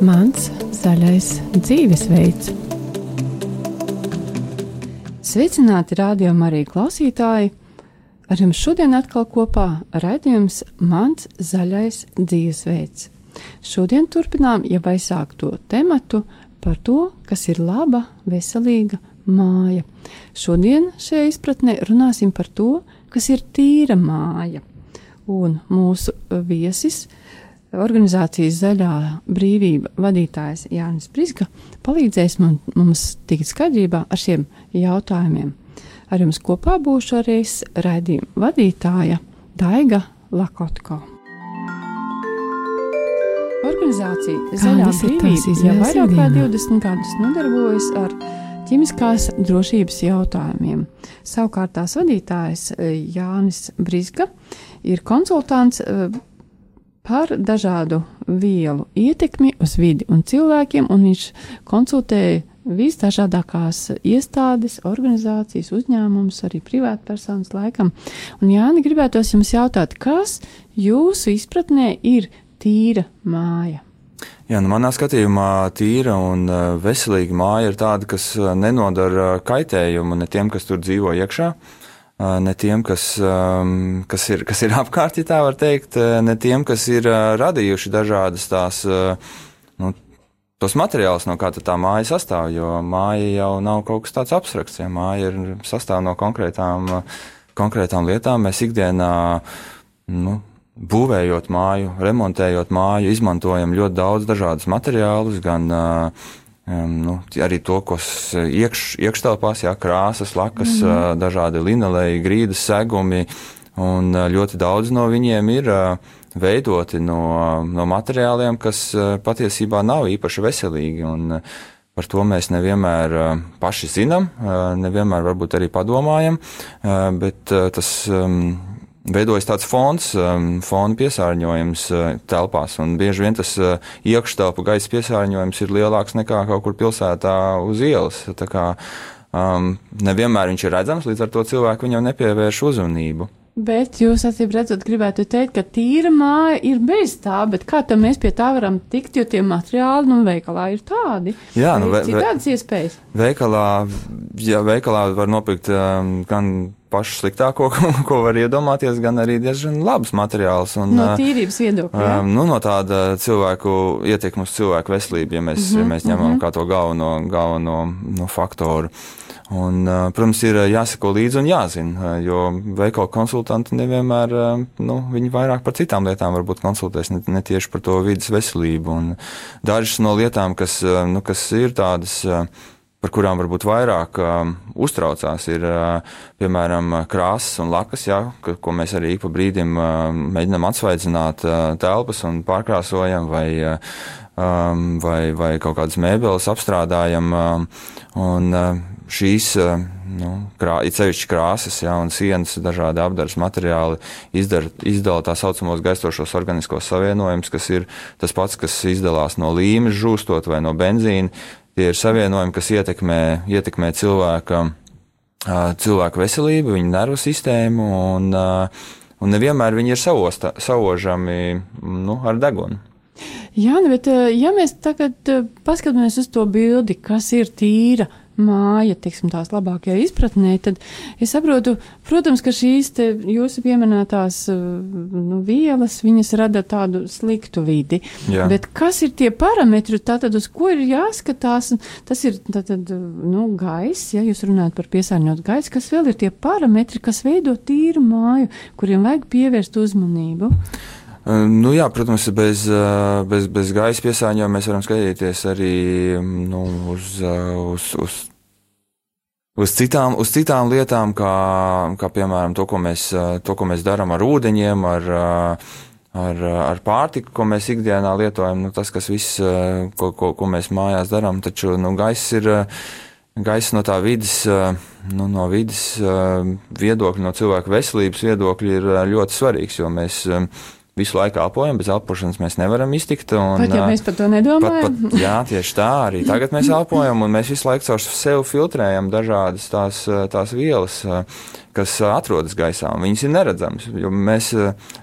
Mans zaļais dzīvesveids. Sveicināti rādījumā arī klausītāji! Ar jums šodien atkal kopā raidījums Mans zaļais dzīvesveids. Šodien turpinām jau aizsākto tematu par to, kas ir laba, veselīga māja. Šodien šajā izpratnē runāsim par to, kas ir tīra māja. Un mūsu viesis, organizācijas Zaļā brīvība vadītājs Jānis Brīsga, palīdzēs man, mums tikt skaidrībā ar šiem jautājumiem. Ar jums kopā būšu arī raidījuma vadītāja Daiga Lakotko. Organizācija Zaļā brīvība jau vairāk kā 20 gadus nodarbojas ar ķīmiskās drošības jautājumiem. Savukārt tās vadītājs e, Jānis Brīsga ir konsultants e, par dažādu vielu ietekmi uz vidi un cilvēkiem, un viņš konsultēja visdažādākās iestādes, organizācijas, uzņēmumus, arī privātpersonas laikam. Un Jāni gribētos jums jautāt, kas jūsu izpratnē ir tīra māja? Jā, nu manā skatījumā tīra un e, veselīga māja ir tāda, kas e, nenodara kaitējumu ne tiem, kas tur dzīvo iekšā, e, ne tiem, kas, kas, ir, kas ir apkārt, ja tā var teikt, ne tiem, kas ir radījuši dažādas tās, nu, tos materiālus, no kā tā māja sastāv, jo māja jau nav kaut kas tāds abstrakts, ja māja ir sastāv no konkrētām, konkrētām lietām. Mēs ikdienā, nu, būvējot māju, remontējot māju, izmantojam ļoti daudz dažādus materiālus, gan um, nu, arī to, kas iekš, iekštelpās, jā, krāsas, lakas, mm -hmm. dažādi linelēji, grīdas segumi, un ļoti daudz no viņiem ir veidoti no, no materiāliem, kas patiesībā nav īpaši veselīgi. Un, Par to mēs nevienmēr paši zinām, nevienmēr varbūt arī padomājam, bet tas veidojas tāds fons, um, fona piesārņojums uh, telpās. Bieži vien tas uh, iekštelpu gaisa piesārņojums ir lielāks nekā kaut kur pilsētā uz ielas. Tā kā, um, nevienmēr viņš ir redzams, līdz ar to cilvēku viņam nepievērš uzmanību. Bet jūs acīm redzat, gribētu teikt, ka tīra māja ir bez tā, bet kā tam mēs pie tā varam tikt, jo tie materiāli, nu, veikalā ir tādi. Jā, nu, ve, citādas iespējas. Veikalā, jā, veikalā var nopirkt um, gan pašu sliktāko, ko, ko var iedomāties, gan arī diezgan labs materiāls. Un, no tīrības viedokļa. Um, nu, no tāda cilvēku ietekmes uz cilvēku veselību, ja mēs, mm -hmm, ja mēs ņemam mm -hmm. kā to galveno, galveno no faktoru. Un, protams, ir jāsako līdzi un jāzina, jo veikalu konsultanti nevienmēr, nu, viņi vairāk par citām lietām varbūt konsultēs, ne, ne tieši par to vidas veselību. Un dažas no lietām, kas, nu, kas ir tādas, par kurām varbūt vairāk uh, uztraucās, ir uh, piemēram krāsas un lakas, jā, ka, ko mēs arī pa brīdim uh, mēģinām atsvaidzināt uh, telpas un pārkrāsojam vai, uh, um, vai, vai kaut kādas mēbeles apstrādājam. Uh, un, uh, šīs eh, nu, krā, it sevišķi krāsas, ja, un sienas, dažādi apdares materiāli izdara, izdala tā saucamos gaistošos organiskos savienojumus, kas ir tas pats, kas izdalās no līmes žūstot vai no benzīna. Tie ir savienojumi, kas ietekmē, ietekmē cilvēka, cilvēka veselību, viņa nervu sistēmu, un, un nevienmēr viņi ir savosta, savožami nu, ar degunu. Jā, nu, bet ja mēs tagad paskatāmies uz to bildi, kas ir tīra māja, tiksim, tās labākajā izpratnē, tad es saprotu, protams, ka šīs te jūsu pieminētās nu, vielas, viņas rada tādu sliktu vidi. Jā. Bet kas ir tie parametri, tātad uz ko ir jāskatās? Tas ir tātad, nu, gaiss, ja jūs runājat par piesārņot gaisu, kas vēl ir tie parametri, kas veido tīru māju, kuriem vajag pievērst uzmanību? Nu, jā, protams, bez, bez, bez gaisa piesārņojuma mēs varam skatīties arī nu, uz, uz, uz uz citām, uz citām lietām, kā, kā piemēram to, ko mēs, to, ko mēs darām ar ūdeņiem, ar, ar, ar pārtiku, ko mēs ikdienā lietojam. Nu, tas, kas viss, ko, ko, ko mēs mājās darām, taču nu, gaiss ir. Gaisa no tā vidas, nu, no vidas viedokļa, no cilvēka veselības viedokļa ir ļoti svarīgs, jo mēs visu laiku elpojam, bez elpošanas mēs nevaram iztikt. Un, pat ja mēs par to nedomājam. Pat, pat, jā, tieši tā, arī tagad mēs elpojam, un mēs visu laiku caur sevi filtrējam dažādas tās, tās vielas, kas atrodas gaisā, un viņas ir neredzamas. Mēs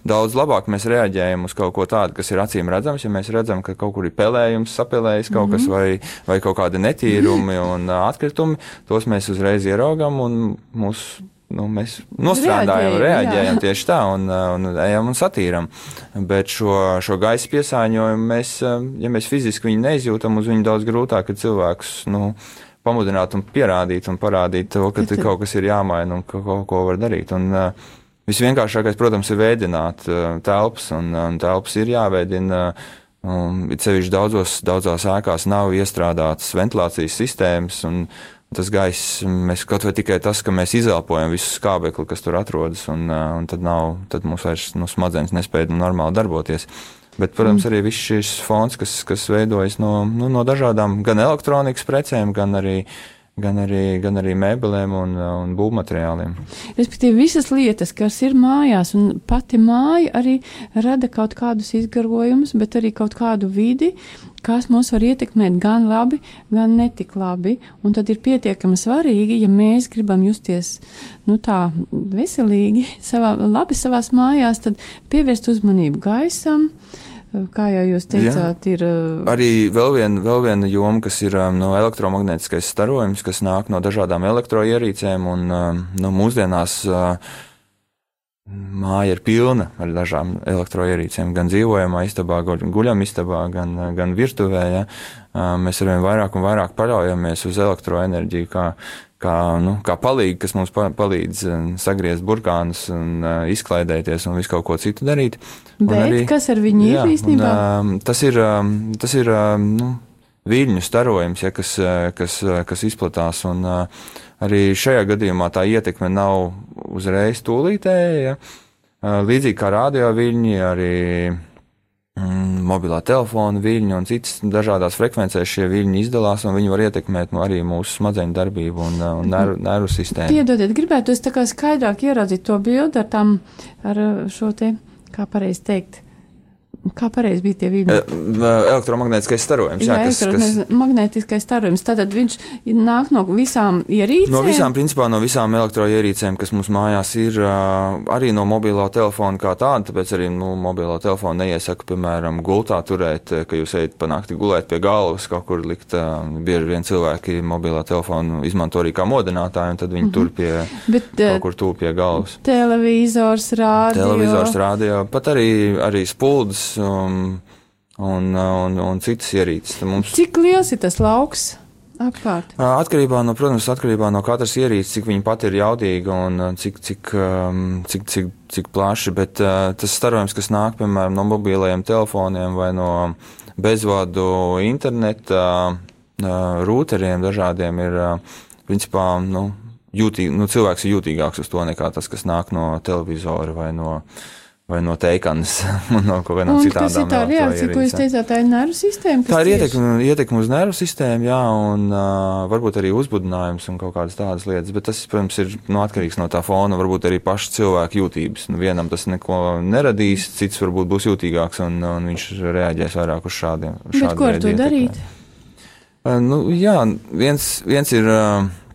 daudz labāk mēs reaģējam uz kaut ko tādu, kas ir acīm redzams, ja mēs redzam, ka kaut kur ir pelējums, sapelējis kaut mm -hmm. kas, mhm. vai, vai kaut kādi netīrumi un atkritumi, tos mēs uzreiz ieraugam, un mūsu nu, mēs nostrādājam, reaģējam, reaģējam tieši tā un, uh, un ejam un satīram. Bet šo, šo gaisa piesāņojumu mēs, uh, ja mēs fiziski viņu neizjūtam, uz viņu daudz grūtāk ir cilvēkus. Nu, Pamudināt un pierādīt un parādīt to, ka kaut kas ir jāmaina un ka kaut ko var darīt. Un, uh, visvienkāršākais, protams, ir veidot uh, telpas, un, un telpas ir jāveidina. Um, it sevišķi daudzos, daudzās ēkās nav iestrādātas ventilācijas sistēmas, un, uh, Tas gaiss, mēs kaut vai tikai tas, ka mēs izelpojam visu skābekli, kas tur atrodas, un, un tad, nav, tad mums vairs nu, smadzenes nespēja normāli darboties. Bet, protams, mm. arī viss šis fons, kas, kas veidojas no, nu, no dažādām gan elektronikas precēm, gan arī uh, gan arī, gan arī mēbelēm un, un būvmateriāliem. Respektīvi, visas lietas, kas ir mājās, un pati māja arī rada kaut kādus izgarojumus, bet arī kaut kādu vidi, kas mūs var ietekmēt gan labi, gan netik labi. Un tad ir pietiekami svarīgi, ja mēs gribam justies nu, tā veselīgi, savā, labi savās mājās, tad pievērst uzmanību gaisam. Uh, Kā jau jūs teicāt, Jā. ir. Arī vēl viena, vēl viena joma, kas ir no elektromagnētiskais starojums, kas nāk no dažādām elektroierīcēm, un no mūsdienās māja ir pilna ar dažām elektroierīcēm, gan dzīvojamā istabā, gan guļamistabā, gan, gan virtuvē. Ja. Mēs arvien vairāk un vairāk paļaujamies uz elektroenerģiju kā kā, nu, kā palīgi, kas mums palīdz sagriezt burkānus un izklaidēties un visu kaut ko citu darīt. Bet arī, kas ar viņu jā, ir īstenībā? Un, tas ir, tas ir nu, viļņu starojums, ja, kas, kas, kas izplatās. Un, uh, arī šajā gadījumā tā ietekme nav uzreiz tūlītēja. Ja. Līdzīgi kā radio viļņi, arī Mm, mobilā telefona viļņi un citas dažādās frekvencēs šie viļņi izdalās, un viņi var ietekmēt arī mūsu smadzeņu darbību un, un nervu, nervu sistēmu. Piedodiet, gribētu es tā kā skaidrāk ieraudzīt to bildi ar tam, ar šo te, kā pareizi teikt, Kā pareizi bija tie viļņi? Elektromagnētiskais starojums. Jā, jā kas, kas... magnētiskais starojums. Tātad viņš nāk no visām ierīcēm? No visām, principā no visām elektroierīcēm, kas mums mājās ir, arī no mobilo telefona kā tāda, tāpēc arī nu, mobilo telefonu neiesaka, piemēram, gultā turēt, ka jūs ejat pa nakti gulēt pie galvas, kaut kur likt. Bieži vien cilvēki mobilā telefonu izmanto arī kā modinātāju, un tad viņi mm -hmm. tur pie, Bet, kaut kur tūp pie galvas. Televizors, rādio. Televizors, rādio, pat arī, arī spuldas um, un, un, un citas ierīces. Mums... Cik liels ir tas lauks? Apkārt. Atkarībā no, protams, atkarībā no katras ierīces, cik viņa pati ir jaudīga un cik, cik, cik, cik, cik plaši, bet uh, tas starojums, kas nāk, piemēram, no mobilajiem telefoniem vai no bezvadu interneta uh, rūteriem dažādiem, ir, uh, principā, nu, jūtīgi, nu, cilvēks ir jūtīgāks uz to nekā tas, kas nāk no televizora vai no uh, vai no teikanas, no kaut kādām citām lietām. Tā ir reakcija, ko jūs teicāt, tā ir nervu sistēma. Tā ir ietekme, ietekme uz nervu sistēmu, jā, un uh, varbūt arī uzbudinājums un kaut kādas tādas lietas, bet tas, protams, ir nu, atkarīgs no tā fona, varbūt arī paša cilvēka jūtības. Nu, vienam tas neko neradīs, cits varbūt būs jūtīgāks un, un viņš reaģēs vairāk uz šādiem. Bet ko ar to ietekmē. darīt? Uh, nu, jā, viens, viens ir. Uh,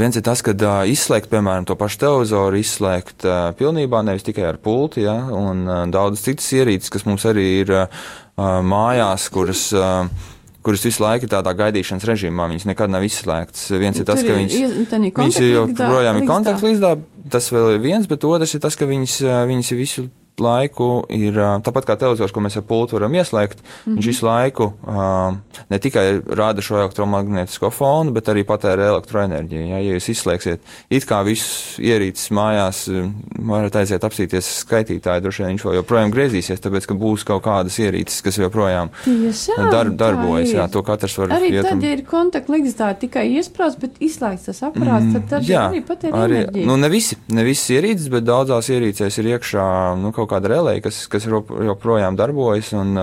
viens ir tas, ka izslēgt, piemēram, to pašu televizoru, izslēgt pilnībā, nevis tikai ar pulti, ja, un daudzas citas ierīces, kas mums arī ir mājās, kuras. Kuras visu laiku ir tādā gaidīšanas režīmā. Viņas nekad nav izslēgtas. Viens ir tas, ka viņas, viņas joprojām ir kontaktlīdzdā. Tas vēl ir viens, bet otrs ir tas, ka viņas, viņas visu laiku ir tāpat kā televizors, ko mēs ar pultu varam ieslēgt. Mm -hmm. Viņš visu laiku uh, ne tikai rāda šo elektromagnētisko fonu, bet arī patērē elektroenerģiju. Ja, ja jūs izslēgsiet it kā visus ierīces mājās, varat aiziet apsīties skaitītāju, droši vien viņš vēl joprojām griezīsies, tāpēc, ka būs kaut kādas ierīces, kas joprojām Tiešām, dar, darbojas. Jā, to katrs var arī tad, ja ir kontaktlīdz tā tikai iesprāts, bet izslēgts tas aparāts, tad, tad jā, arī patērē arī, enerģiju. Nu, ne visi, ne visas ierīces, bet daudzās ierīcēs ir iekšā, nu, kaut kāda relē, kas, kas joprojām darbojas. Un,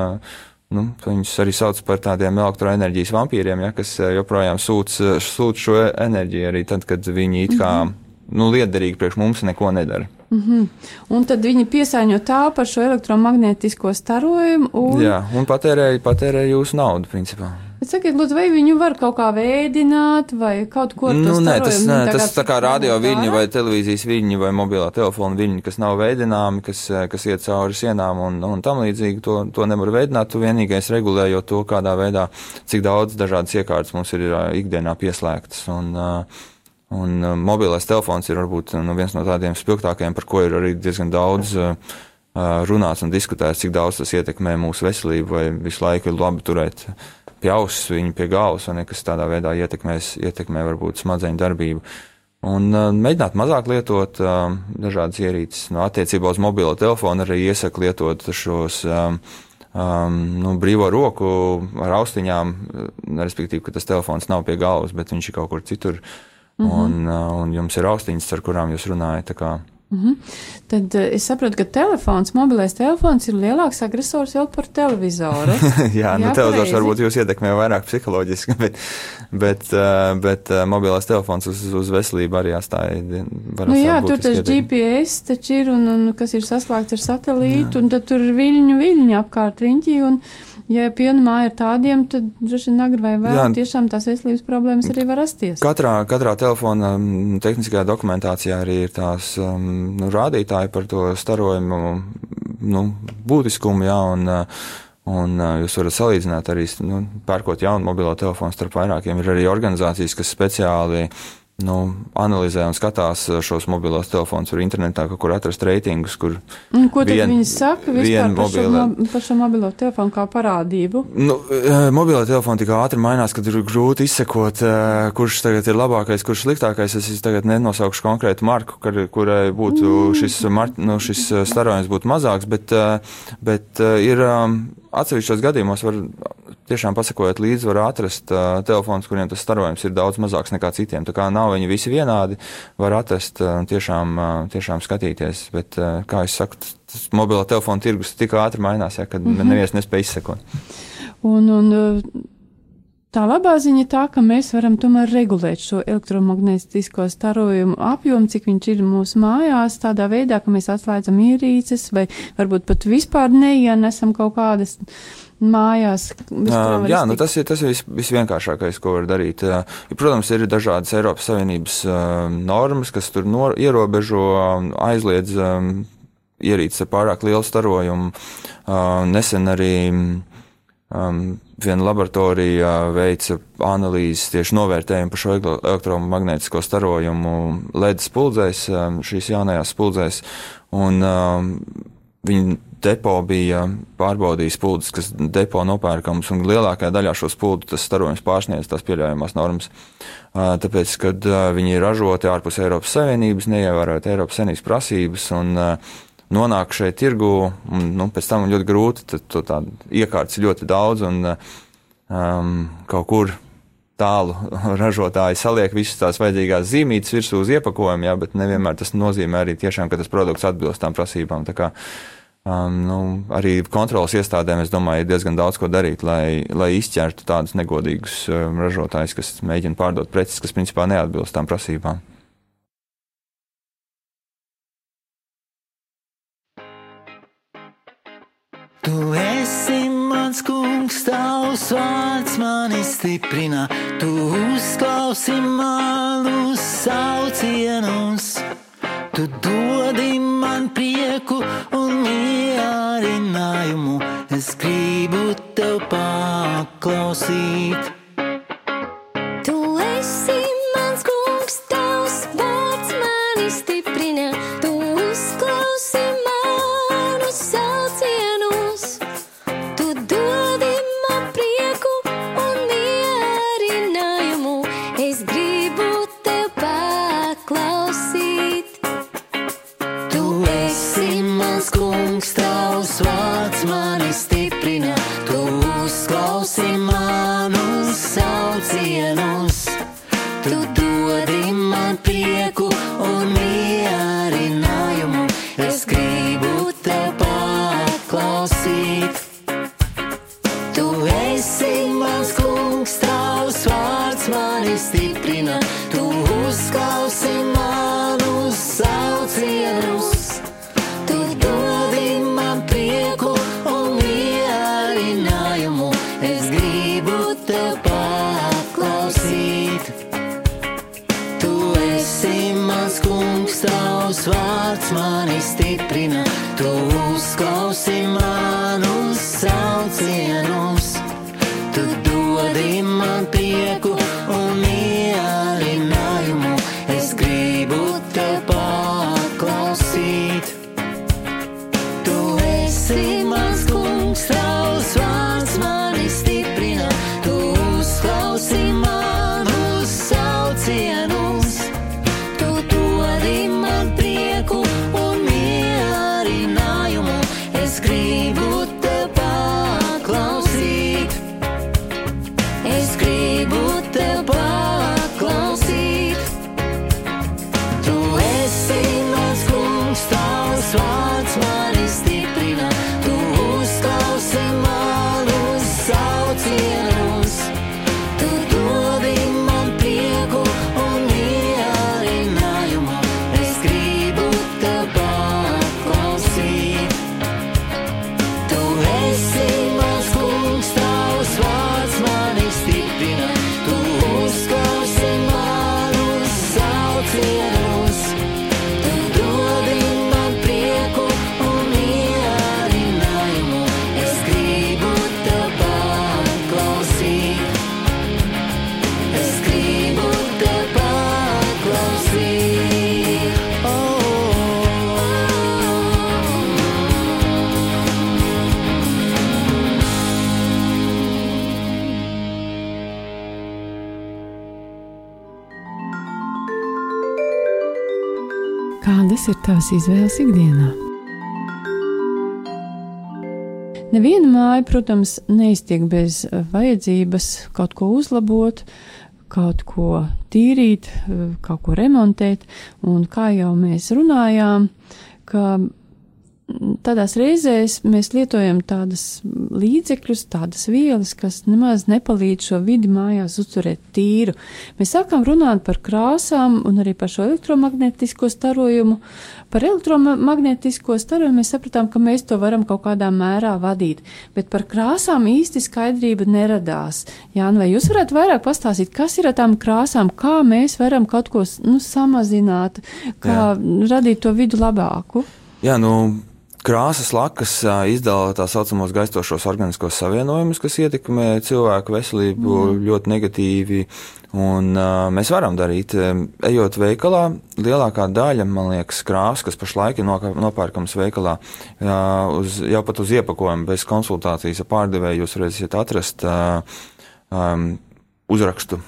Nu, viņus arī sauc par tādiem elektroenerģijas vampīriem, ja, kas joprojām sūc, sūc šo enerģiju arī tad, kad viņi it kā mm -hmm. nu, liederīgi priekš mums neko nedara. Mm -hmm. Un tad viņi piesāņo tālu par šo elektromagnētisko starojumu. Un... Jā, un patērēja, patērēja jūsu naudu, principā. Sakiet, lūdzu, vai viņu var kaut kā veidināt vai kaut ko tādu? Nu, nē, tas, nē, tas tā kā radio viļņi vai televīzijas viļņi vai mobilā telefona viļņi, kas nav veidināmi, kas, kas iet cauri sienām un, un tam līdzīgi, to, to nevar veidināt. Tu vienīgais regulējot to, kādā veidā, cik daudz dažādas iekārtas mums ir ikdienā pieslēgtas. Un, un mobilais telefons ir varbūt nu, viens no tādiem spilgtākajiem, par ko ir arī diezgan daudz. Runāts un diskutēts, cik daudz tas ietekmē mūsu veselību, vai visu laiku ir labi turēt uh, pie auss, viņu pie galvas, un kas tādā veidā ietekmēs, ietekmē varbūt smadzeņu darbību. Un uh, mēģināt mazāk lietot uh, dažādas ierīces. No attiecībā uz mobilo telefonu arī iesaku lietot šos um, um, nu, brīvo roku ar austiņām, respektīvi, ka tas telefons nav pie galvas, bet viņš ir kaut kur citur. Mm -hmm. un, uh, un jums ir austiņas, ar kurām jūs runājat. -hmm. Tad uh, es saprotu, ka telefons, mobilais telefons ir lielāks agresors jau par televizoru. Jā, nu, Jā, televizors varbūt jūs ietekmē vairāk psiholoģiski, bet, bet, uh, bet uh, mobilais telefons uz, uz veselību arī atstāja. Nu, jā, tur tas GPS taču ir un, un kas ir saslēgts ar satelītu, jā. un tad tur viļņu viļņi apkārt riņķī. Un, ja piena māja ir tādiem, tad droši vien agri vai vēl tiešām tās veselības problēmas arī var rasties. Katrā, katrā telefona tehniskajā dokumentācijā arī ir tās nu, rādītāji par to starojumu nu, būtiskumu, jā, un, Un uh, jūs varat salīdzināt arī, nu, pērkot jaunu mobilo telefonu starp vairākiem. Ir arī organizācijas, kas speciāli uh, nu, analizē un skatās uh, šos mobilos telefonus. Var internetā kaut kur atrast reitingus, kur. Un ko tad vien, viņi saka vispār par, šo, par šo mobilo telefonu kā parādību? Nu, uh, mobilo telefonu tik ātri mainās, ka ir grūti izsekot, uh, kurš tagad ir labākais, kurš sliktākais. Es tagad nenosaukšu konkrētu marku, kur, kurai būtu mm. šis, mar, nu, šis starojums būtu mazāks, bet, bet ir um, atsevišķos gadījumos var tiešām pasakojot līdzi, var atrast uh, telefonus, kuriem tas starojums ir daudz mazāks nekā citiem. Tā kā nav viņi visi vienādi, var atrast un uh, tiešām, uh, tiešām skatīties. Bet, uh, kā es saku, tas mobilo telefonu tirgus tik ātri mainās, ja, ka mm -hmm. neviens nespēj izsekot. Un, un, Tā labā ziņa tā, ka mēs varam tomēr regulēt šo elektromagnētisko starojumu apjomu, cik viņš ir mūsu mājās, tādā veidā, ka mēs atslēdzam ierīces vai varbūt pat vispār neienesam kaut kādas mājās. Uh, jā, nu tas ir, tas vis, visvienkāršākais, ko var darīt. Uh, protams, ir dažādas Eiropas Savienības uh, normas, kas tur nor, ierobežo, aizliedz um, ierīces ar pārāk lielu starojumu. Uh, nesen arī um, viena laboratorija veica analīzes tieši novērtējumu par šo elektromagnētisko starojumu LED spuldzēs, um, šīs jaunajās spuldzēs. Un, um, viņi depo bija pārbaudījis spuldzes, kas depo nopērkams, un lielākajā daļā šo spuldu tas starojums pārsniedz tās pieļaujamās normas. Tāpēc, kad viņi ir ražoti ārpus Eiropas Savienības, neievērojot Eiropas Savienības prasības un nonāk šeit tirgu, un nu, pēc tam ļoti grūti, tad to tādu iekārtas ļoti daudz, un um, kaut kur tālu ražotāji saliek visas tās vajadzīgās zīmītes virsū uz iepakojumu, jā, bet nevienmēr tas nozīmē arī tiešām, ka tas produkts atbilst tām prasībām. Tā kā, Um, nu, arī kontrolas iestādēm, es domāju, ir diezgan daudz ko darīt, lai, lai izķertu tādus negodīgus um, ražotājus, kas mēģina pārdot preces, kas principā neatbilst tām prasībām. Mans kungs, tavs vārds mani stiprina, tu uzklausi manus saucienus. Tu dodi man prieku un mierinājumu. Es gribu tev paklausīt. Tavas izvēles ikdienā? Neviena māja, protams, neiztiek bez eh, vajadzības kaut ko uzlabot, kaut ko tīrīt, eh, kaut ko remontēt. Un kā jau mēs runājām, ka tādās reizēs mēs lietojam tādas līdzekļus, tādas vielas, kas nemaz nepalīdz šo vidi mājās uzturēt tīru. Mēs sākām runāt par krāsām un arī par šo elektromagnētisko starojumu. Par elektromagnētisko starojumu mēs sapratām, ka mēs to varam kaut kādā mērā vadīt, bet par krāsām īsti skaidrība neradās. Jāni, vai jūs varētu vairāk pastāstīt, kas ir ar tām krāsām, kā mēs varam kaut ko nu, samazināt, kā Jā. radīt to vidu labāku? Jā, nu, krāsas lakas izdala tā saucamos gaistošos organiskos savienojumus, kas ietekmē cilvēku veselību mm. ļoti negatīvi. Un, uh, mēs varam darīt, ejot veikalā, lielākā daļa, man liekas, krāsas, kas pašlaik ir nopērkams veikalā, uh, uz, jau pat uz iepakojuma, bez konsultācijas ar pārdevēju, jūs varēsiet atrast uh, um, uzrakstu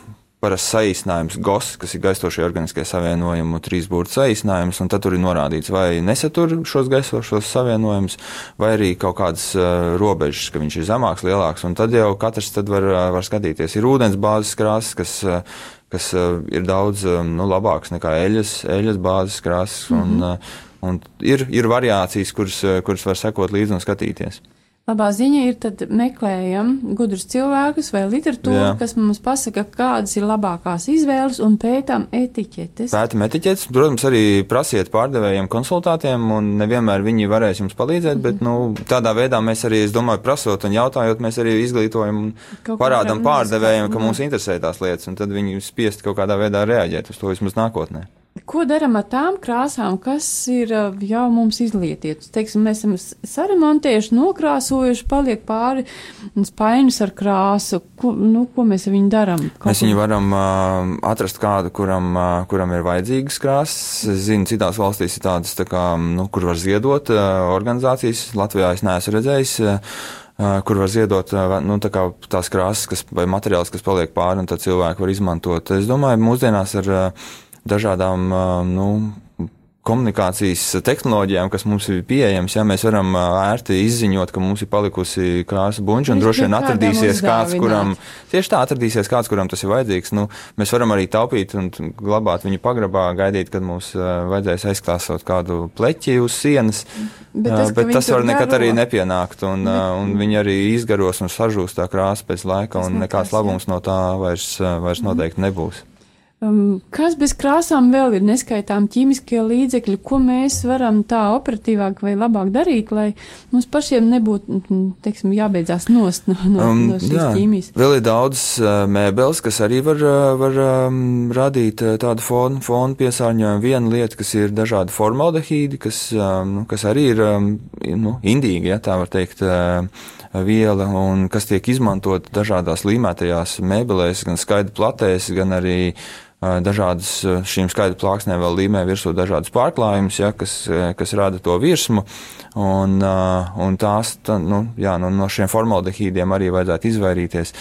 parasts saīsinājums GOS, kas ir gaistošie organiskie savienojumi, trīs burbuļu saīsinājums, un tad tur ir norādīts, vai nesatur šos gaistošos savienojumus, vai arī kaut kādas uh, robežas, ka viņš ir zemāks, lielāks, un tad jau katrs tad var, uh, var skatīties. Ir ūdens bāzes krāsas, kas, uh, kas uh, ir daudz uh, nu, labāks nekā eļas, eļas bāzes krāsas, mm -hmm. un, uh, un ir, ir variācijas, kuras, kuras var sekot līdzi un skatīties. Labā ziņa ir, tad meklējam gudrus cilvēkus vai literatūru, Jā. kas mums pasaka, kādas ir labākās izvēles un pētām etiķetes. Pētam etiķetes, protams, arī prasiet pārdevējiem konsultātiem, un nevienmēr viņi varēs jums palīdzēt, mm -hmm. bet, nu, tādā veidā mēs arī, es domāju, prasot un jautājot, mēs arī izglītojam un kaut parādam pārdevējiem, ka mums interesē tās lietas, un tad viņi spiest kaut kādā veidā reaģēt uz to vismaz nākotnē. Ko darām ar tām krāsām, kas ir jau mums izlietietas? Teiksim, mēs esam saremontējuši, nokrāsojuši, paliek pāri spaiņus ar krāsu. Ko, nu, ko mēs ar viņu darām? Mēs viņu varam uh, atrast kādu, kuram, uh, kuram ir vajadzīgas krāsas. Es zinu, citās valstīs ir tādas, tā kā, nu, kur var ziedot uh, organizācijas. Latvijā es neesmu redzējis. Uh, kur var ziedot nu, tā tās krāsas kas, vai materiālus, kas paliek pāri, un tad cilvēki var izmantot. Es domāju, mūsdienās ar dažādām nu, komunikācijas tehnoloģijām, kas mums ir pieejamas, ja mēs varam ērti izziņot, ka mums ir palikusi krāsa buņģa, un droši vien atradīsies kāds, kuram tieši tā atradīsies kāds, kuram tas ir vajadzīgs. Nu, mēs varam arī taupīt un glabāt viņu pagrabā, gaidīt, kad mums vajadzēs aizklāsot kādu pleķi uz sienas. Bet tas, bet tas var nekad garo. arī nepienākt, un, ne. un viņi arī izgaros un sažūst tā krāsa pēc laika, un nekāds labums no tā vairs, vairs noteikti nebūs. Um, kas bez krāsām vēl ir neskaitām ķīmiskie līdzekļi, ko mēs varam tā operatīvāk vai labāk darīt, lai mums pašiem nebūtu, mm, teiksim, jābeidzās nost no, no, Um, no šīs jā, ķīmijas? vēl ir daudz uh, mēbeles, kas arī var, uh, var um, radīt uh, tādu fonu, fonu piesārņojumu. Viena lieta, kas ir dažādi formaldehīdi, kas, um, nu, kas arī ir um, nu, indīgi, ja tā var teikt, uh, viela, un kas tiek izmantot dažādās līmētajās mēbelēs, gan skaidri platēs, gan arī dažādas šīm skaidru plāksnēm vēl līmē virsū dažādas pārklājumus, ja, kas, kas rada to virsmu. Un, un tās, tā, nu, jā, nu, no šiem formaldehīdiem arī vajadzētu izvairīties.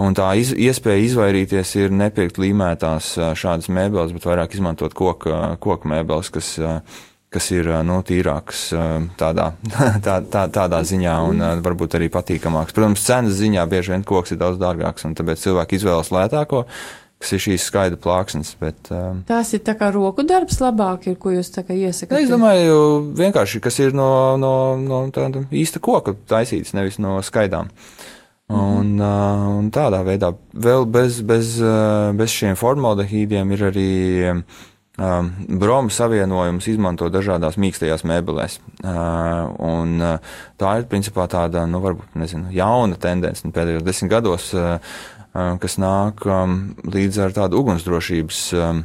Un tā iz, iespēja izvairīties ir nepirkt līmētās šādas mēbeles, bet vairāk izmantot koka, koka mēbeles, kas, kas ir nu, tīrākas tādā, tā, tā, tādā ziņā un varbūt arī patīkamāks. Protams, cenas ziņā bieži vien koks ir daudz dārgāks, un tāpēc cilvēki izvēlas lētāko, kas ir šīs skaidra plāksnes. Bet, um, Tās ir tā kā roku darbs labāk, ir, ko jūs tā kā iesakāt. Es domāju, vienkārši, kas ir no, no, no tāda īsta koka taisīts, nevis no skaidām. Un, uh, un tādā veidā vēl bez, bez, uh, bez šiem formaldehīdiem ir arī um, bromu savienojums izmanto dažādās mīkstajās mēbelēs. Uh, un, uh, tā ir principā tāda, nu, varbūt, nezinu, jauna tendence nu, pēdējos desmit gados, uh, kas nāk um, līdz ar tādu ugunsdrošības um,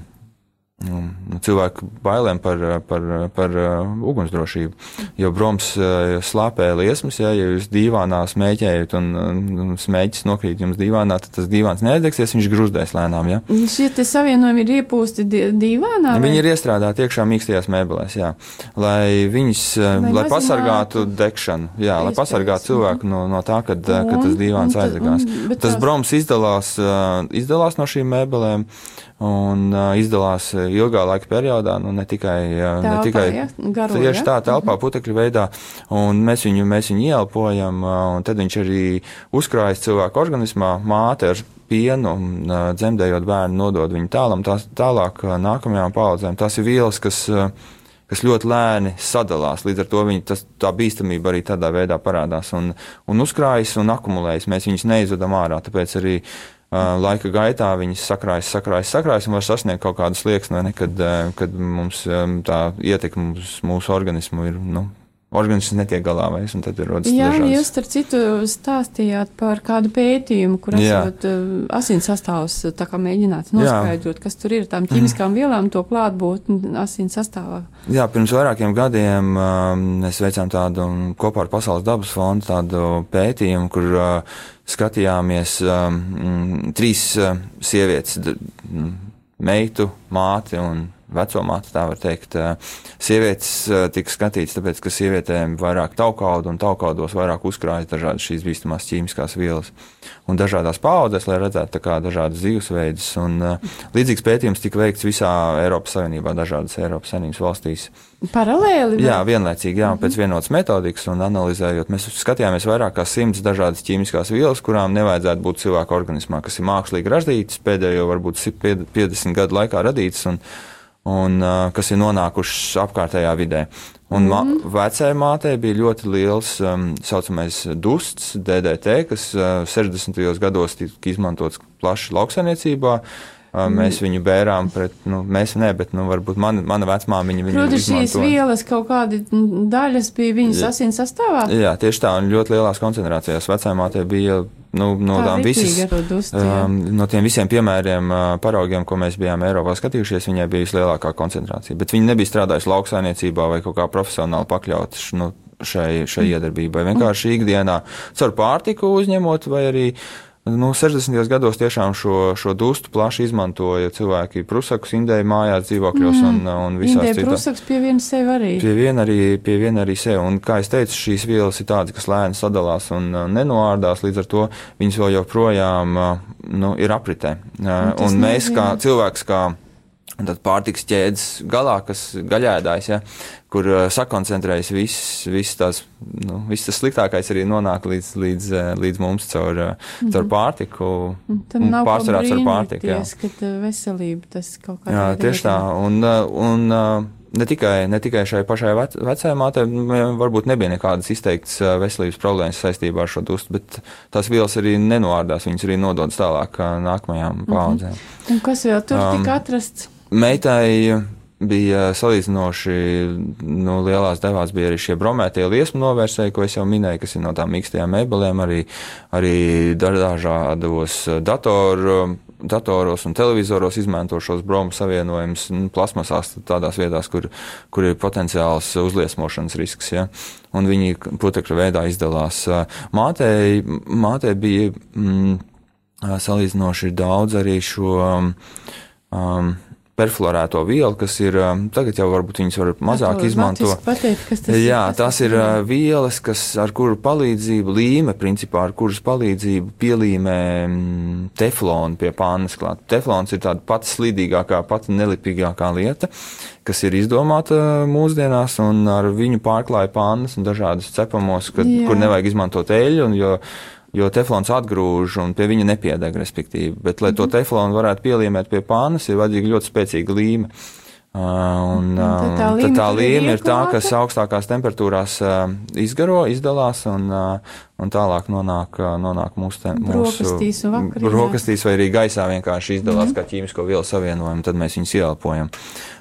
cilvēku bailēm par, par, par uh, ugunsdrošību. Jo broms uh, slāpē liesmas, ja, ja jūs dīvānā smēķējat un, un smēķis nokrīt jums dīvānā, tad tas dīvāns neaizdegsies, viņš grūzdēs lēnām. Ja. Šie te savienojumi ir iepūsti dīvānā? vai? Viņi ir iestrādāti iekšā mīkstajās mēbelēs, jā, lai viņus, uh, Lai lai, pasargātu degšanu, jā, lai pasargātu cilvēku no, no tā, kad, uh, kad Un- tas dīvāns un aizdegās. un- Tas broms izdalās, uh, izdalās no šīm mēbelēm un uh, izdalās ilgā laika periodā, nu ne tikai, uh, ne Telpā, tikai ja? Garo, tieši ja? tā telpā putekļu veidā, un mēs viņu, mēs viņu ieelpojam, uh, un tad viņš arī uzkrājas cilvēku organismā, māte ar pienu, un, uh, dzemdējot bērnu, nodod viņu tālam, tās, tālāk uh, nākamajām paudzēm. Tās ir vielas, kas, uh, kas ļoti lēni sadalās. Līdz ar to viņi, tas, tā bīstamība arī tādā veidā parādās un, un uzkrājas un akumulējas. Mēs viņus neizvedam ārā, tāpēc arī uh, laika gaitā viņas sakrājas, sakrājas, sakrājas un var sasniegt kaut kādu slieksni, vai ne, kad, kad mums um, tā ietekme uz mūsu organismu ir. Nu, Organisms netiek galā vairs, un tad ir rodas Jā, dažādas- jūs starp citu stāstījāt par kādu pētījumu, kur Jā. esat uh, asins sastāvs tā kā mēģināts noskaidrot, kas tur ir tām ķīmiskām vielām, to klātbūtni asins sastāvā. Jā, pirms vairākiem gadiem um, mēs veicām tādu kopā ar Pasaules dabas fondu tādu pētījumu, kur uh, skatījāmies um, mm, trīs uh, sievietes, mm, meitu, māti un veco māti, tā var teikt. Uh, sievietes uh, tika skatītas, tāpēc, ka sievietēm vairāk taukaudu un taukaudos vairāk uzkrājas dažādas šīs bīstamās ķīmiskās vielas. Un dažādās paudzēs, lai redzētu kā dažādas dzīvesveidus. Un uh, līdzīgs pētījums tika veikts visā Eiropas Savienībā, dažādas Eiropas Savienības valstīs. Paralēli? vai? Jā, vienlaicīgi, jā, pēc vienotas metodikas un analizējot, mēs skatījāmies vairāk kā simts dažādas ķīmiskās vielas, kurām nevajadzētu būt cilvēka organismā, kas ir mākslīgi radītas, pēdējo varbūt si- pied- 50 gadu laikā radītas un, uh, kas ir nonākušas apkārtējā vidē. Un mm. vecajai mātei bija ļoti liels um, saucamais dusts, DDT, kas uh, 60. gados tika izmantots plaši lauksainiecībā. Uh, mēs viņu bērām pret, nu, mēs ne, bet, nu, varbūt man, mana vecmāmiņa viņu Proti, šīs vielas kaut kādi mm, daļas bija viņas asins sastāvā? Jā, tieši tā, un ļoti lielās koncentrācijās vecāmātē bija nu, no, Tā visas, jā. um, no tiem visiem piemēriem, uh, paraugiem, ko mēs bijām Eiropā skatījušies, viņai bija vislielākā koncentrācija. Bet viņi nebija strādājuši lauksainiecībā vai kaut kā profesionāli pakļauti š- nu, šai, šai iedarbībai. Vienkārši ikdienā caur pārtiku uzņemot vai arī. Nu, 60. gados tiešām šo, šo dustu plaši izmantoja cilvēki Prusakus, Indēju mājās, dzīvokļos un, un visās citās. prusaks pie viena sev arī. Pie viena arī, pie viena arī sev. Un, kā jau teicu, šīs vielas ir tādas, kas lēni sadalās un uh, nenoārdās, līdz ar to viņas vēl joprojām uh, nu, ir apritē. Uh, tas un mēs, nozīmē- kā cilvēks, kā tad pārtiks ķēdes galā, kas gaļēdājs, ja, kur uh, sakoncentrējas viss, viss, tās, nu, viss tas sliktākais arī nonāk līdz, līdz, uh, līdz mums caur, uh, caur pārtiku. Un Tam un nav pārsvarā caur pārtiku. jā. ka tā veselība tas kaut kā. Jā, tieši tā. Un, uh, un uh, ne tikai, ne tikai šai pašai vec, vecajai mātei, varbūt nebija nekādas izteiktas uh, veselības problēmas saistībā ar šo dustu, bet tās vielas arī nenoārdās, viņas arī nododas tālāk uh, nākamajām paudzēm. Mm -hmm. Un kas vēl tur um, tika atrasts? Meitai bija salīdzinoši nu, lielās devās, bija arī šie bromētie liesmu novērsēji, ko es jau minēju, kas ir no tām mīkstajām mēbelēm, arī, arī dažādos datoru datoros un televizoros izmanto šos bromu savienojumus nu, plasmasās tādās vietās, kur, kur ir potenciāls uzliesmošanas risks. Ja? Un viņi putekļu veidā izdalās. Mātei, mātei bija mm, salīdzinoši daudz arī šo. Um, perfluorēto vielu, kas ir tagad jau varbūt viņas var mazāk izmantot. Pateikt, kas tas Jā, tās ir vielas, kas ar kuru palīdzību līme, principā ar kuras palīdzību pielīmē teflonu pie pānas klāt. Teflons ir tāda pati slīdīgākā, pati nelipīgākā lieta, kas ir izdomāta mūsdienās, un ar viņu pārklāja pānas un dažādas cepamos, kad, kur nevajag izmantot eļļu, un jo jo teflons atgrūž un pie viņa nepiedeg, respektīvi. Bet, lai mm -hmm. to mhm. teflonu varētu pielīmēt pie pānas, ir vajadzīga ļoti spēcīga līme. Uh, un, un tad tā līme, tad tā līme ir tā, kas augstākās temperatūrās uh, izgaro, izdalās un, uh, un tālāk nonāk, uh, nonāk mūsu, te, brokastīs mūsu brokastīs vai arī gaisā vienkārši izdalās mm kā ķīmisko vielu savienojumu, tad mēs viņus ieelpojam.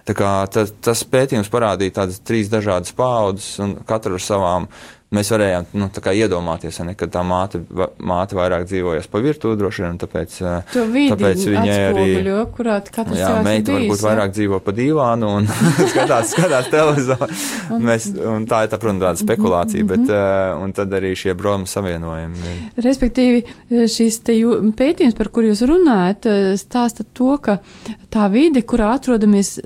Tā kā tas, tas pētījums parādīja tādas trīs dažādas paudzes un katru ar savām mēs varējām nu, iedomāties, ne, ka tā māte, māte vairāk dzīvojas pa virtuvi droši vien, tāpēc, tāpēc viņai arī. Jā, meita bijis, varbūt jā. vairāk dzīvo pa divānu un skatās, skatās televizoru. Mēs, un tā ir, tā, protams, tāda spekulācija, bet, uh, un tad arī šie bromu savienojumi. Respektīvi, šīs te jū, pētījums, par kur jūs runājat, stāsta to, ka tā vide, kurā atrodamies,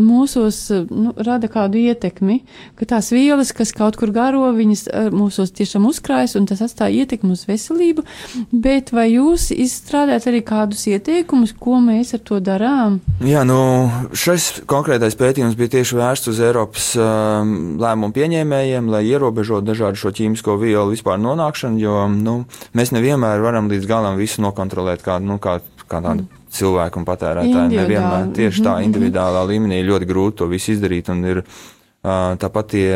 mūsos nu, rada kādu ietekmi, ka tās vielas, kas kaut kur garo, viņas eh, mūsos tiešām uzkrājas un tas atstāja ietekmi uz veselību, bet vai jūs izstrādājat arī kādus ieteikumus, ko mēs ar to darām? Jā, nu, šis konkrētais pētījums bija tieši vērsts uz Eiropas um, lēmumu pieņēmējiem, lai ierobežotu dažādu šo ķīmisko vielu vispār nonākšanu, jo, nu, mēs nevienmēr varam līdz galam visu nokontrolēt kā, nu, kā, kā tādu. Mm cilvēku un patērētāju. Nevienmēr tieši tā mhm, individuālā mhm. līmenī ir ļoti grūti to visu izdarīt, un ir tāpat tie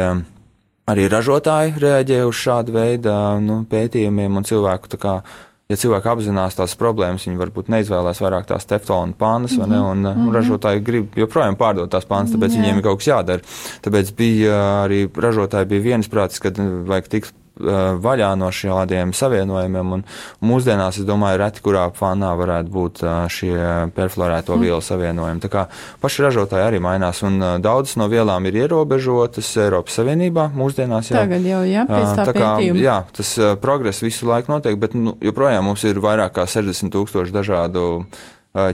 arī ražotāji reaģē uz šādu veidu nu, pētījumiem un cilvēku kā. Ja cilvēki apzinās tās problēmas, viņi varbūt neizvēlēs vairāk tās teflona pānas, mm -hmm. ne, un, mm -hmm. ražotāji grib joprojām pārdot tās pānas, tāpēc Jā. viņiem ir kaut kas jādara. Tāpēc bija arī ražotāji bija viensprātis, ka vajag tikt vaļā no šādiem savienojumiem. Un mūsdienās, es domāju, reti kurā fānā varētu būt šie perfluorēto mm. vielu savienojumi. Tā kā paši ražotāji arī mainās, un daudzas no vielām ir ierobežotas Eiropas Savienībā mūsdienās. Jā. Tagad jau, jā, tā, tā kā. Jā, tas progress visu laiku notiek, bet nu, joprojām mums ir vairāk kā 60 tūkstoši dažādu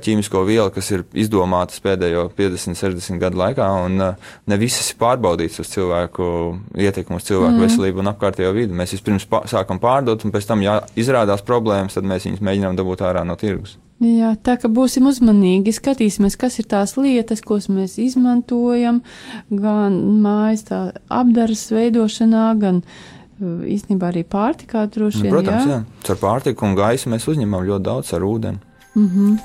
ķīmisko vielu, kas ir izdomātas pēdējo 50, 60 gadu laikā, un ne visas ir pārbaudītas uz cilvēku ietekmu uz cilvēku mm. veselību un apkārtējo vidi. Mēs vispirms pā, sākam pārdot, un pēc tam, ja izrādās problēmas, tad mēs viņus mēģinām dabūt ārā no tirgus. Jā, tā kā būsim uzmanīgi, skatīsimies, kas ir tās lietas, ko mēs izmantojam, gan mājas tā apdaras veidošanā, gan īstenībā arī pārtikā droši vien. Nu, protams, jā. jā. Ar pārtiku un gaisu mēs uzņemam ļoti daudz ar ūdeni. Mm -hmm.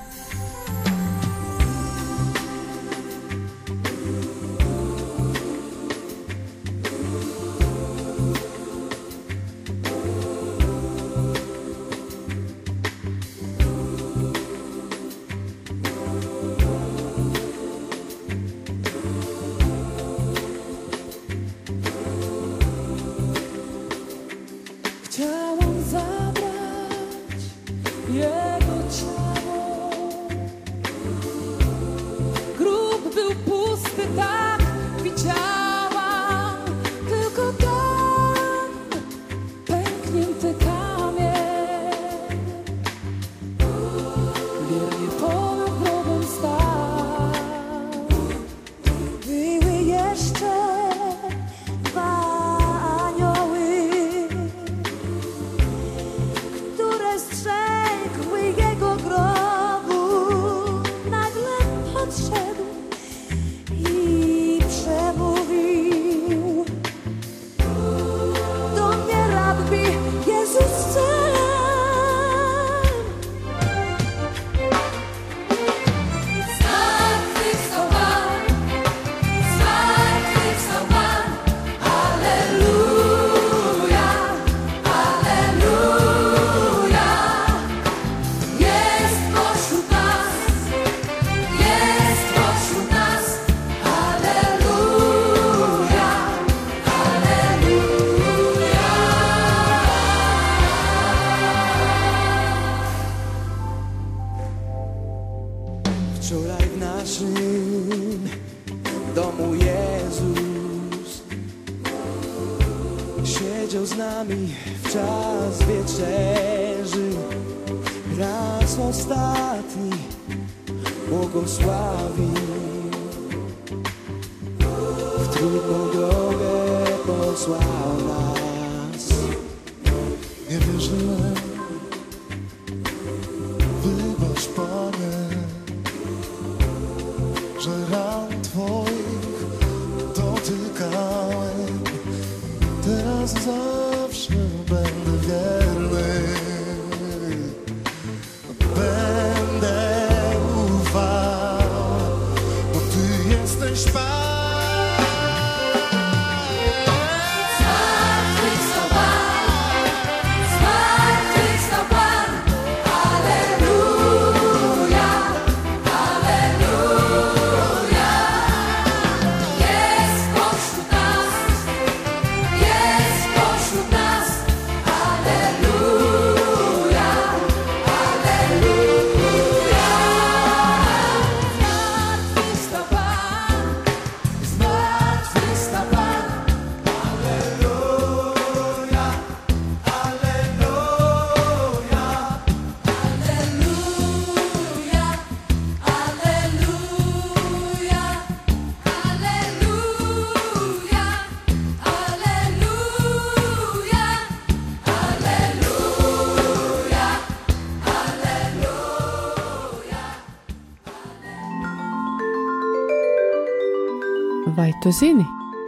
Tu zini,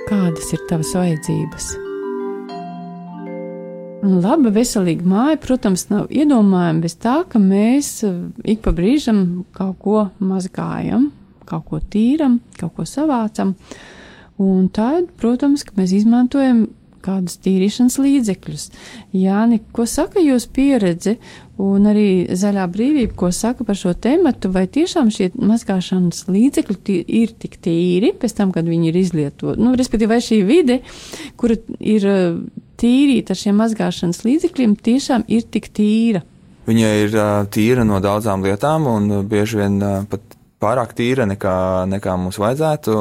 kādas ir tavas vajadzības? Laba, veselīga māja, protams, nav iedomājama bez tā, ka mēs eh, ik pa brīžam kaut ko mazgājam, kaut ko tīram, kaut ko savācam. Un tad, protams, mēs izmantojam kādus tīrīšanas līdzekļus. Jāni, ko saka jūs pieredze un arī zaļā brīvība, ko saka par šo tematu, vai tiešām šie mazgāšanas līdzekļi ir tik tīri pēc tam, kad viņi ir izlietoti? Nu, respektīvi, vai šī vide, kura ir eh, tīrīta ar šiem mazgāšanas līdzekļiem, tiešām ir tik tīra? Viņa ir ā, tīra no daudzām lietām, un ā, bieži vien pat pārāk tīra nekā, nekā mums vajadzētu.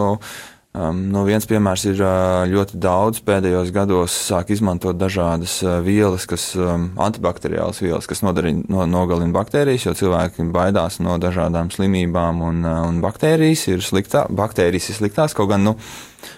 Um, no viens piemērs ir ā, ļoti daudz pēdējos gados sāk izmantot dažādas ā, vielas, kas um, antibakteriālas vielas, kas nodarina, no, nogalina baktērijas, jo cilvēki baidās no dažādām slimībām, un, ā, un baktērijas ir sliktā, baktērijas ir sliktās, kaut gan, nu,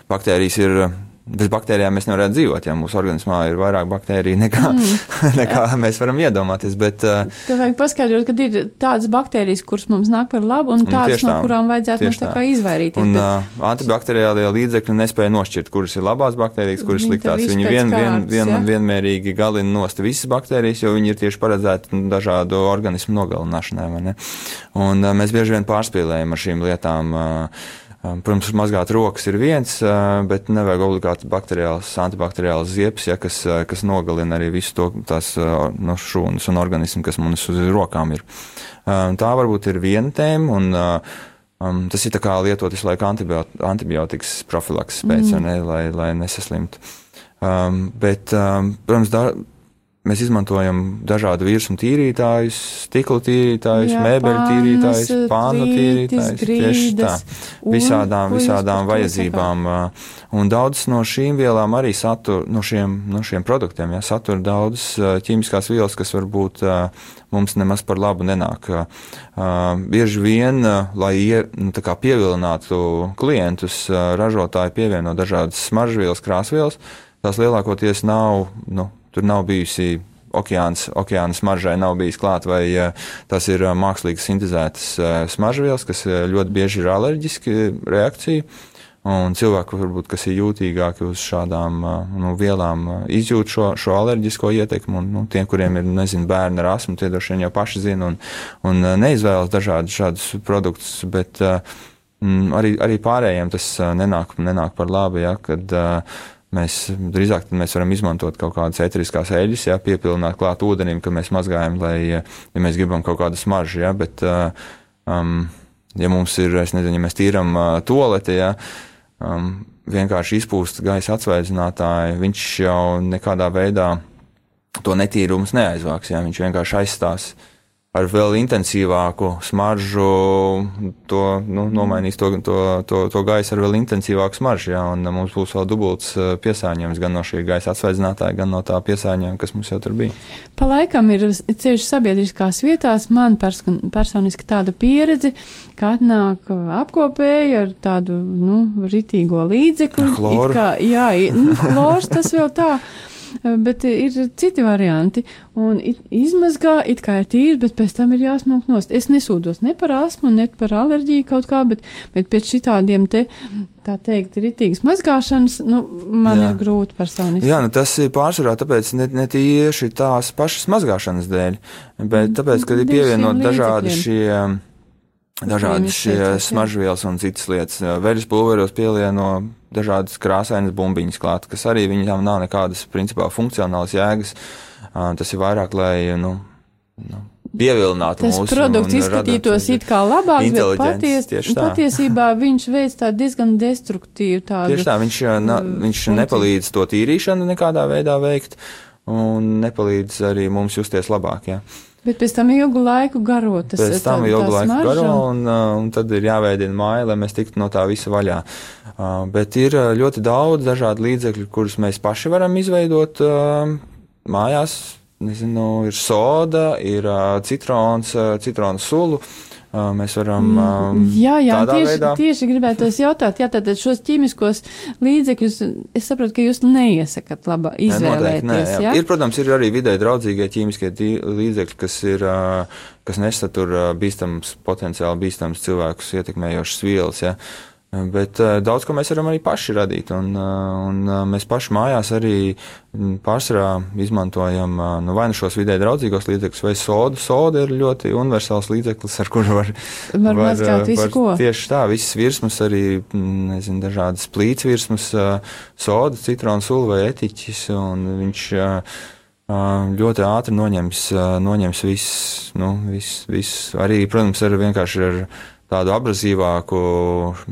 baktērijas ir bez baktērijām mēs nevarētu dzīvot, ja mūsu organismā ir vairāk baktēriju nekā, mm. nekā mēs varam iedomāties. Bet, uh, Tev vajag paskaidrot, ka ir tādas baktērijas, kuras mums nāk par labu, un tādas, tieši no kurām vajadzētu mums tā kā izvairīties. un bet- uh, antibakteriālie līdzekļi nespēja nošķirt, kuras ir labās baktērijas, kuras sliktās. Viņi vien, vien, vien, ja? vienmērīgi galina nost visas baktērijas, jo viņi ir tieši paredzēti nu, dažādu organismu nogalināšanai. Un uh, mēs bieži vien pārspīlējam ar šīm lietām. Uh, Protams, mazgāt rokas ir viens, bet nevajag obligāti bakteriāls, antibakteriāls ziepes, ja, kas, kas nogalina arī visu to tās no šūnas un organismu, kas mums uz rokām ir. Tā varbūt ir viena tēma, un um, tas ir tā kā lietot visu laiku antibiot antibiotikas profilakses pēc, mm. ne, lai, lai nesaslimtu. Um, bet, um, protams, da, mēs izmantojam dažādu virsmu tīrītājus, stikla tīrītājus, mēbeļu tīrītājus, pānu tīrītājus. Tieši tā. grīdas. Un Visādām, visādām vajadzībām. Un daudzas no šīm vielām arī satur, no šiem, no šiem produktiem, ja, satur daudz uh, ķīmiskās vielas, kas varbūt mums nemaz par labu nenāk. Bieži vien, lai ie, nu, pievilinātu klientus, ražotāji pievieno dažādas smaržvielas, krāsvielas. Tās lielākoties nav, nu, tur nav bijusi okeāns, okeāna smaržai nav bijis klāt, vai uh, tas ir uh, mākslīgi sintēzētas uh, smaržvielas, kas ļoti bieži ir alerģiski reakcija. Un cilvēki, varbūt, kas ir jūtīgāki uz šādām nu, vielām, izjūt šo, šo alerģisko ietekmi. Un, nu, tiem, kuriem ir nezinu, bērni ar asmu, tie droši vien jau paši zina un, un neizvēlas dažādus šādus produktus. Bet mm, arī, arī pārējiem tas nenāk, nenāk par labu, ja, kad uh, mēs drīzāk mēs varam izmantot kaut kādas eteriskās eļļas, ja, piepilināt klāt ūdenim, kad mēs mazgājam, lai, uh, ja mēs gribam kaut kādu smaržu. Ja, bet, uh, um, ja mums ir, es nezinu, ja mēs tīram uh, toleti, ja, um, vienkārši izpūst gaisa atsvaidzinātāji, viņš jau nekādā veidā to netīrumus neaizvāks, ja viņš vienkārši aizstās ar vēl intensīvāku smaržu, to nu, nomainīs to, to, to, to gaisu ar vēl intensīvāku smaržu. Jā, un mums būs vēl dubults eh, piesārņojums gan no šī gaisa atsvaidzinātāja, gan no tā piesārņojuma, kas mums jau tur bija. Pa laikam ir cieši sabiedriskās vietās. Man persko- personiski tāda pieredze, ka atnāk apkopēji ar tādu, nu, ritīgo līdzekli. Chloru. Kā, jā, nu, chlors tas vēl tā. Bet ir citi varianti, un it- izmazgā it kā ir tīrs, bet pēc tam ir jāsmūk nost. Es nesūdos ne par astmu, ne par alerģiju kaut kā, bet, bet pēc šitādiem te, tā teikt, ritīgas mazgāšanas, nu, man Jā. ir grūti personiski. Jā, nu tas ir pārsvarā tāpēc ne, ne tieši tās pašas mazgāšanas dēļ, bet tāpēc, ka ir pievienot dažādi šie. Izteicās, jā. smaržvielas un citas lietas. Veļas pulveros pielieno dažādas krāsainas bumbiņas klāt, kas arī viņām nav nekādas, principā, funkcionālas jēgas. Ā, Tas ir vairāk, lai, nu, nu pievilinātu Tas mūsu. produkts un izskatītos radot- it kā labāks, bet paties, patiesībā viņš veids tādu diezgan destruktīvu tādu. Tieši tā, viņš, na, viņš funkciju. nepalīdz to tīrīšanu nekādā veidā veikt, un nepalīdz arī mums justies labāk. Ja. Bet pēc tam ilgu laiku garo tas Pēc tam tā- ilgu laiku smarža. garo, un, ā, un tad ir jāveidina māja, lai mēs tiktu no tā visa vaļā. Ā, Bet ir ā, ļoti daudz dažādu līdzekļu, kurus mēs paši varam izveidot mājās. Nezinu, ir soda, ir citrons, citronu sulu. Ā, Mēs varam ā, Jā, jā, tādā tieši, veidā. tieši gribētos jautāt, jā, tātad šos ķīmiskos līdzekļus, es saprotu, ka jūs neiesakāt labā Nē, noteikti, izvēlēties, nē, jā? Ir, protams, ir arī vidē draudzīgie ķīmiskie līdzekļi, kas, ir, ā, kas nesatur ā, bīstams, potenciāli bīstams cilvēkus ietekmējošas vielas. Ja. Bet ā, daudz ko mēs varam arī paši radīt, un, ā, un ā, mēs paši mājās arī m, pārsvarā izmantojam nu, vai nu šos vidē draudzīgos līdzekļus, vai sodu. Soda ir ļoti universāls līdzeklis, ar kuru var, Var visu, ko. Tieši tā, visas virsmas, arī m, nezinu, dažādas plīts virsmas, soda, citronu sula vai etiķis, un viņš ļoti ātri noņems, noņems viss, nu, viss, viss. Arī, protams, ar vienkārši ar tādu abrazīvāku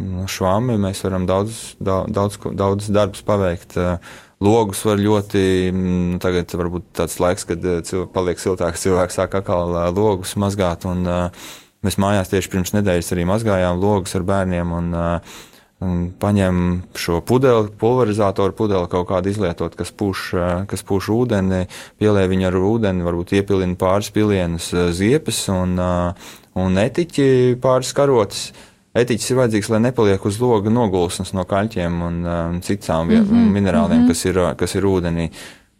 nu, švami mēs varam daudz, daudz, daudz, daudz darbus paveikt. Ā, Logus var ļoti, mm, tagad varbūt tāds laiks, kad ā, cilvē, paliek siltāks, cilvēks sāk atkal ā, logus mazgāt, un mēs mājās tieši pirms nedēļas arī mazgājām logus ar bērniem, un, un paņem šo pudeli, pulverizatoru pudeli kaut kādu izlietot, kas pūš, ā, kas pūš ūdeni, pielē viņu ar ūdeni, varbūt iepilina pāris pilienus ziepes un, ā, un etiķi pāris karotes. Etiķis ir vajadzīgs, lai nepaliek uz loga nogulsnes no kaļķiem un um, citām mm -hmm, minerāliem, mm -hmm. kas, ir, kas ir ūdenī.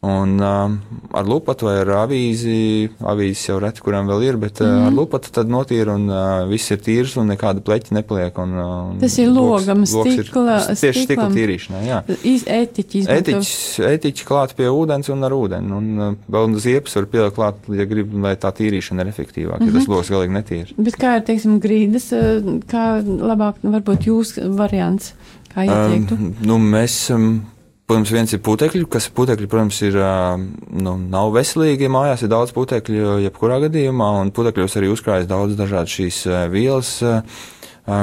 Un um, ar lupatu vai ar avīzi, avīzes jau reti, kuram vēl ir, bet mm -hmm. ar lupatu tad notīra un uh, viss ir tīrs un nekāda pleķa nepaliek. Un, uh, Tas ir logam, stikla- Tieši stikla tīrīšanai, jā. Izmanto. Etiķis, etiķis klāt pie ūdens un ar ūdeni. Un uh, vēl ziepes var pielikt klāt, ja grib, lai tā tīrīšana ir efektīvāka, mm -hmm. ja tas loks galīgi netīrs. Bet kā ir, teiksim, grīdas, eh, kā labāk, varbūt jūs variants, kā ieteiktu? Um, nu, mēs, um, protams, viens ir putekļi, kas putekļi, protams, ir, nu, nav veselīgi. Mājās ir daudz putekļu, jebkurā gadījumā, un putekļos arī uzkrājas daudz dažādas šīs vielas.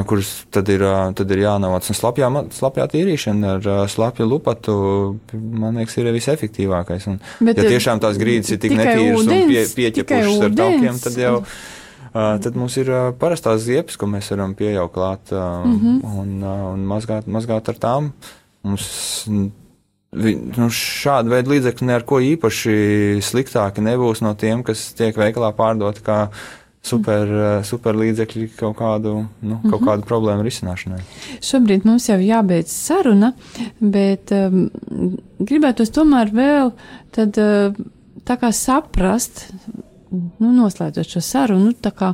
Kuras tad ir, tad ir jānovāc. Un slapjā, slapjā tīrīšana ar slapju lupatu, man liekas, ir visefektīvākais. Un, Bet, ja tiešām tās grīdas ir tik netīras un pie, pieķepušas ar taukiem, tad jau. Uh, tad mums ir uh, parastās ziepes, ko mēs varam piejaukt klāt uh, mm. -hmm. un, uh, un mazgāt, mazgāt ar tām. Mums nu, šāda veida līdzekļi ne ar ko īpaši sliktāki nebūs no tiem, kas tiek veikalā pārdoti kā super, uh, super līdzekļi kaut kādu, nu, Mhm. kaut kādu problēmu risināšanai. Šobrīd mums jau jābeidz saruna, bet um, gribētos tomēr vēl tad, uh, tā kā saprast, nu, noslēdzot šo sarunu, tā kā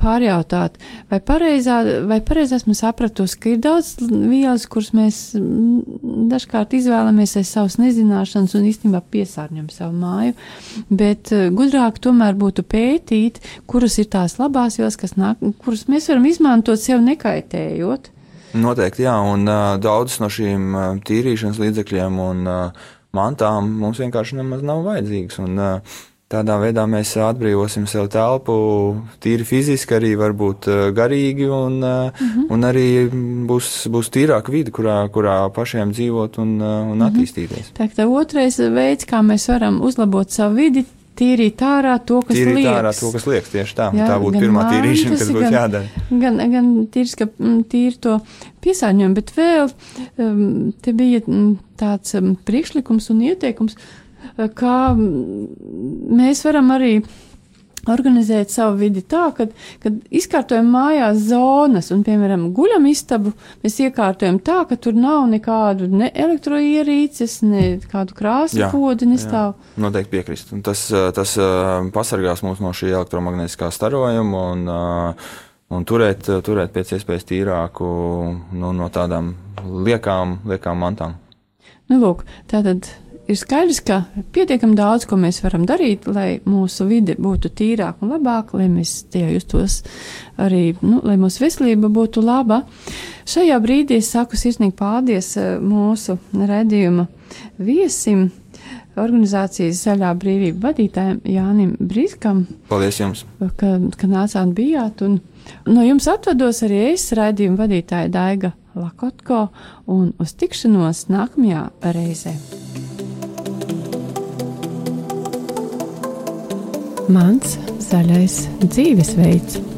pārjautāt, vai pareizā, vai pareizi esmu sapratusi, ka ir daudz vielas, kuras mēs mm, dažkārt izvēlamies aiz savas nezināšanas un īstenībā piesārņojam savu māju, bet uh, gudrāk tomēr būtu pētīt, kuras ir tās labās vielas, kas nāk, kuras mēs varam izmantot sev nekaitējot. Noteikti, jā, un uh, daudzas no šīm uh, tīrīšanas līdzekļiem un uh, mantām mums vienkārši nemaz nav vajadzīgas. Un, uh, tādā veidā mēs atbrīvosim sev telpu tīri fiziski, arī varbūt uh, garīgi, un, mm -hmm. un arī būs, būs tīrāka vide, kurā, kurā pašiem dzīvot un, uh, un attīstīties. Tā kā otrais veids, kā mēs varam uzlabot savu vidi, tīrīt ārā to, kas Tīrīt liekas. ārā to, kas liekas tieši tā. Jā, tā būtu pirmā tīrīšana, mantas, kas būtu gan- jādara. Gan, gan tīrs, ka mm, tīri to piesārņojumu, bet vēl um, te bija mm, tāds um, priekšlikums un ieteikums, uh, kā mēs varam arī organizēt savu vidi tā, ka, kad izkārtojam mājās zonas un, piemēram, guļam istabu, mēs iekārtojam tā, ka tur nav nekādu ne elektroierīces, ne kādu krāsu Jā, podi nestāv. Noteikti piekrist. Un Tas, ā, tas ā, pasargās mūs no šī elektromagnētiskā starojuma un, ā, un turēt, turēt pēc iespējas tīrāku nu, no tādām liekām, liekām mantām. Nu, lūk, tātad ir skaidrs, ka pietiekami daudz, ko mēs varam darīt, lai mūsu vide būtu tīrāka un labāka, lai mēs tajā justos arī, nu, lai mūsu veselība būtu laba. Šajā brīdī es saku sirsnīgi paldies eh, mūsu redzījuma viesim, organizācijas Zaļā brīvība vadītājiem Jānim Brīskam, Paldies jums! ka, ka nācāt bijāt. Un no jums atvados arī es, raidījuma vadītāja Daiga Lakotko, un uz tikšanos nākamajā reizē. Mans zaļais dzīvesveids.